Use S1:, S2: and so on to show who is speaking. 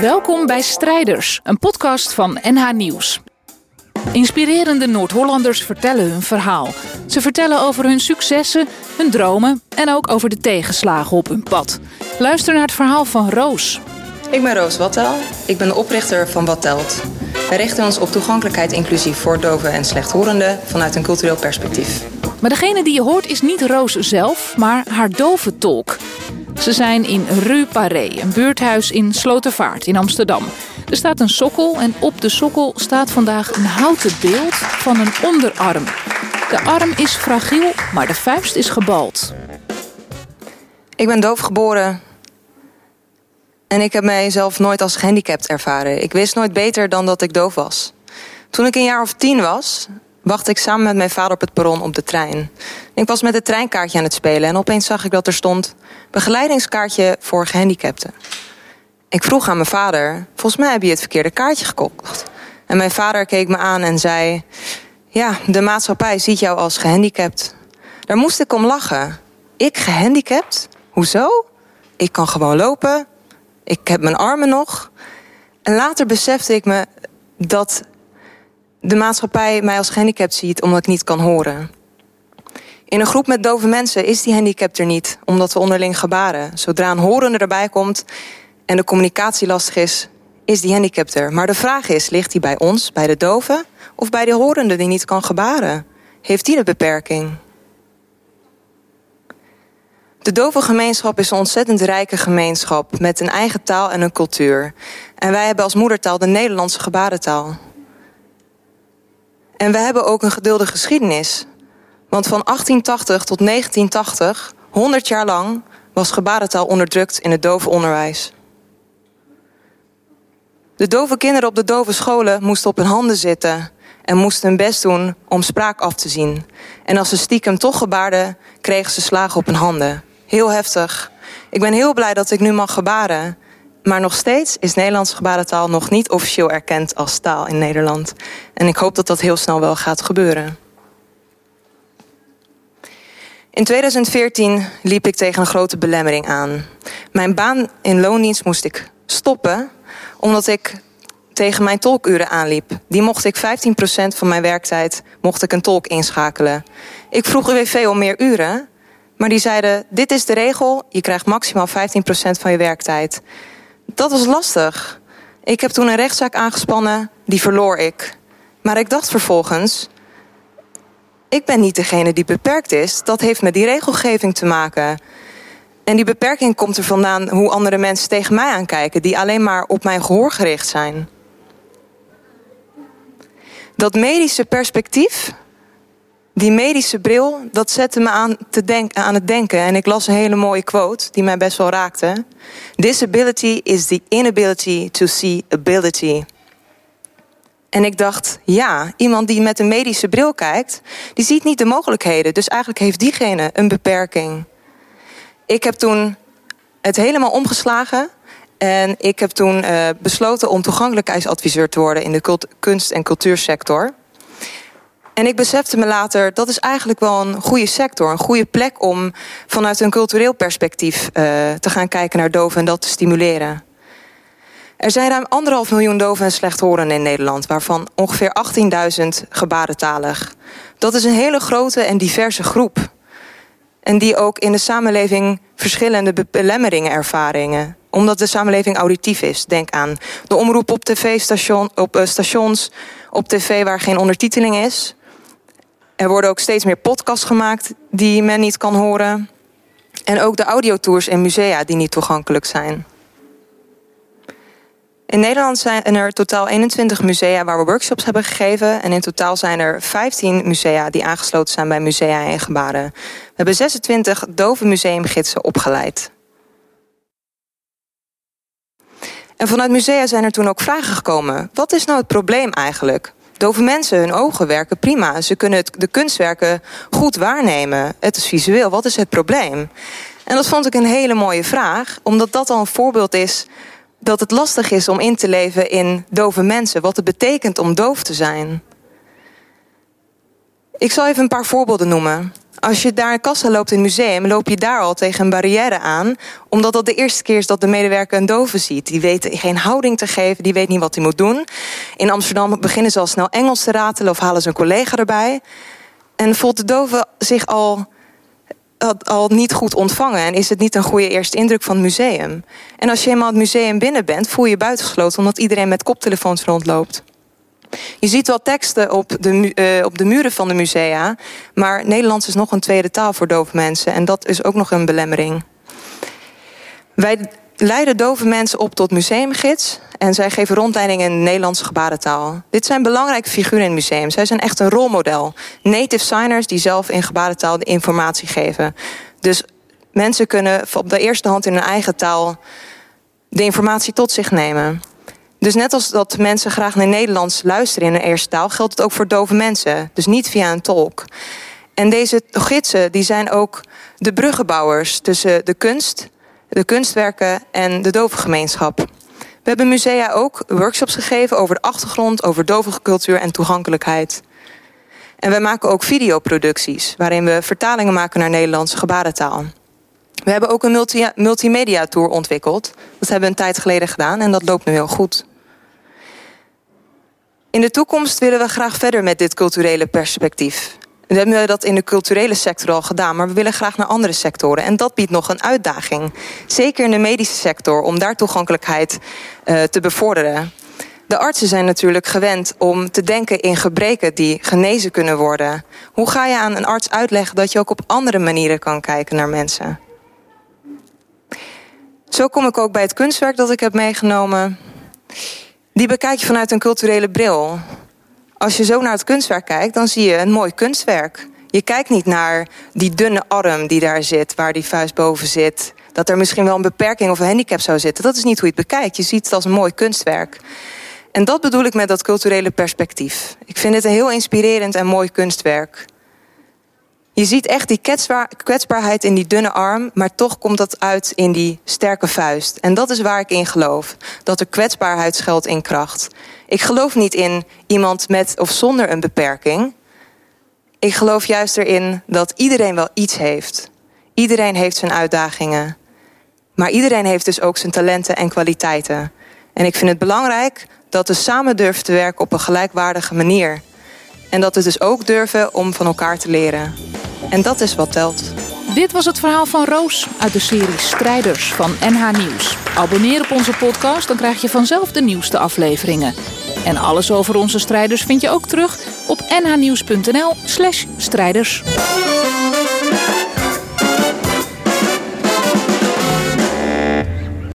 S1: Welkom bij Strijders, een podcast van NH Nieuws. Inspirerende Noord-Hollanders vertellen hun verhaal. Ze vertellen over hun successen, hun dromen en ook over de tegenslagen op hun pad. Luister naar het verhaal van Roos.
S2: Ik ben Roos Wattel. Ik ben de oprichter van Wat Telt. Wij richten ons op toegankelijkheid inclusief voor doven en slechthorenden vanuit een cultureel perspectief.
S1: Maar degene die je hoort is niet Roos zelf, maar haar doventolk. Ze zijn in Rue Paré, een buurthuis in Slotervaart in Amsterdam. Er staat een sokkel en op de sokkel staat vandaag een houten beeld van een onderarm. De arm is fragiel, maar de vuist is gebald.
S2: Ik ben doof geboren en ik heb mijzelf nooit als gehandicapt ervaren. Ik wist nooit beter dan dat ik doof was. Toen ik een jaar of tien was, wachtte ik samen met mijn vader op het perron op de trein. Ik was met het treinkaartje aan het spelen en opeens zag ik dat er stond begeleidingskaartje voor gehandicapten. Ik vroeg aan mijn vader: Volgens mij heb je het verkeerde kaartje gekocht. En mijn vader keek me aan en zei: Ja, de maatschappij ziet jou als gehandicapt. Daar moest ik om lachen. Ik gehandicapt? Hoezo? Ik kan gewoon lopen. Ik heb mijn armen nog. En later besefte ik me dat de maatschappij mij als gehandicapt ziet omdat ik niet kan horen. In een groep met dove mensen is die handicap er niet, omdat we onderling gebaren. Zodra een horende erbij komt en de communicatie lastig is, is die handicap er. Maar de vraag is, ligt die bij ons, bij de doven, of bij de horende die niet kan gebaren? Heeft die de beperking? De dove gemeenschap is een ontzettend rijke gemeenschap met een eigen taal en een cultuur. En wij hebben als moedertaal de Nederlandse gebarentaal. En we hebben ook een gedeelde geschiedenis. Want van 1880 tot 1980, 100 jaar lang, was gebarentaal onderdrukt in het dove onderwijs. De dove kinderen op de dove scholen moesten op hun handen zitten en moesten hun best doen om spraak af te zien. En als ze stiekem toch gebaarden, kregen ze slagen op hun handen. Heel heftig. Ik ben heel blij dat ik nu mag gebaren. Maar nog steeds is Nederlandse gebarentaal nog niet officieel erkend als taal in Nederland. En ik hoop dat dat heel snel wel gaat gebeuren. In 2014 liep ik tegen een grote belemmering aan. Mijn baan in loondienst moest ik stoppen omdat ik tegen mijn tolkuren aanliep. Die mocht ik 15% van mijn werktijd mocht ik een tolk inschakelen. Ik vroeg UWV om meer uren, maar die zeiden: dit is de regel, je krijgt maximaal 15% van je werktijd. Dat was lastig. Ik heb toen een rechtszaak aangespannen, die verloor ik. Maar ik dacht vervolgens: ik ben niet degene die beperkt is. Dat heeft met die regelgeving te maken. En die beperking komt er vandaan hoe andere mensen tegen mij aankijken, die alleen maar op mijn gehoor gericht zijn. Dat medische perspectief, die medische bril, dat zette me aan, te denken, aan het denken. En ik las een hele mooie quote die mij best wel raakte. Disability is the inability to see ability. En ik dacht, ja, iemand die met een medische bril kijkt, die ziet niet de mogelijkheden. Dus eigenlijk heeft diegene een beperking. Ik heb toen het helemaal omgeslagen. En ik heb toen uh, besloten om toegankelijkheidsadviseur te worden in de kunst- en cultuursector. En ik besefte me later, dat is eigenlijk wel een goede sector. Een goede plek om vanuit een cultureel perspectief uh, te gaan kijken naar doven en dat te stimuleren. Er zijn ruim anderhalf miljoen doven en slechthorenden in Nederland, waarvan ongeveer 18.000 gebarentalig. Dat is een hele grote en diverse groep. En die ook in de samenleving verschillende belemmeringen ervaringen. Omdat de samenleving auditief is. Denk aan de omroep op tv-station, op uh, stations, op tv waar geen ondertiteling is. Er worden ook steeds meer podcasts gemaakt die men niet kan horen. En ook de audiotours in musea die niet toegankelijk zijn. In Nederland zijn er totaal 21 musea waar we workshops hebben gegeven. En in totaal zijn er 15 musea die aangesloten zijn bij musea en gebaren. We hebben 26 dove museumgidsen opgeleid. En vanuit musea zijn er toen ook vragen gekomen. Wat is nou het probleem eigenlijk? Dove mensen, hun ogen werken prima. Ze kunnen de kunstwerken goed waarnemen. Het is visueel. Wat is het probleem? En dat vond ik een hele mooie vraag, omdat dat al een voorbeeld is dat het lastig is om in te leven in dove mensen, wat het betekent om doof te zijn. Ik zal even een paar voorbeelden noemen. Als je daar een kassa loopt in het museum, loop je daar al tegen een barrière aan. Omdat dat de eerste keer is dat de medewerker een dove ziet. Die weet geen houding te geven, die weet niet wat hij moet doen. In Amsterdam beginnen ze al snel Engels te ratelen of halen ze een collega erbij. En voelt de dove zich al, al niet goed ontvangen. En is het niet een goede eerste indruk van het museum. En als je eenmaal het museum binnen bent, voel je je buitengesloten omdat iedereen met koptelefoons rondloopt. Je ziet wel teksten op de, uh, op de muren van de musea, maar Nederlands is nog een tweede taal voor dove mensen en dat is ook nog een belemmering. Wij leiden dove mensen op tot museumgids en zij geven rondleidingen in de Nederlandse gebarentaal. Dit zijn belangrijke figuren in het museum. Zij zijn echt een rolmodel. Native signers die zelf in gebarentaal de informatie geven. Dus mensen kunnen op de eerste hand in hun eigen taal de informatie tot zich nemen. Dus net als dat mensen graag naar Nederlands luisteren in hun eerste taal, geldt het ook voor dove mensen. Dus niet via een tolk. En deze gidsen die zijn ook de bruggenbouwers tussen de kunst, de kunstwerken en de dove gemeenschap. We hebben musea ook workshops gegeven over de achtergrond, over dove cultuur en toegankelijkheid. En wij maken ook videoproducties waarin we vertalingen maken naar Nederlandse gebarentaal. We hebben ook een multi multimedia tour ontwikkeld. Dat hebben we een tijd geleden gedaan en dat loopt nu heel goed. In de toekomst willen we graag verder met dit culturele perspectief. We hebben dat in de culturele sector al gedaan, maar we willen graag naar andere sectoren. En dat biedt nog een uitdaging. Zeker in de medische sector, om daar toegankelijkheid uh, te bevorderen. De artsen zijn natuurlijk gewend om te denken in gebreken die genezen kunnen worden. Hoe ga je aan een arts uitleggen dat je ook op andere manieren kan kijken naar mensen? Zo kom ik ook bij het kunstwerk dat ik heb meegenomen. Die bekijk je vanuit een culturele bril. Als je zo naar het kunstwerk kijkt, dan zie je een mooi kunstwerk. Je kijkt niet naar die dunne arm die daar zit, waar die vuist boven zit. Dat er misschien wel een beperking of een handicap zou zitten. Dat is niet hoe je het bekijkt. Je ziet het als een mooi kunstwerk. En dat bedoel ik met dat culturele perspectief. Ik vind het een heel inspirerend en mooi kunstwerk. Je ziet echt die kwetsbaarheid in die dunne arm, maar toch komt dat uit in die sterke vuist. En dat is waar ik in geloof. Dat er kwetsbaarheid schuilt in kracht. Ik geloof niet in iemand met of zonder een beperking. Ik geloof juist erin dat iedereen wel iets heeft. Iedereen heeft zijn uitdagingen. Maar iedereen heeft dus ook zijn talenten en kwaliteiten. En ik vind het belangrijk dat we samen durven te werken op een gelijkwaardige manier. En dat we dus ook durven om van elkaar te leren. En dat is wat telt.
S1: Dit was het verhaal van Roos uit de serie Strijders van NH Nieuws. Abonneer op onze podcast, dan krijg je vanzelf de nieuwste afleveringen. En alles over onze strijders vind je ook terug op nhnieuws.nl/slash strijders.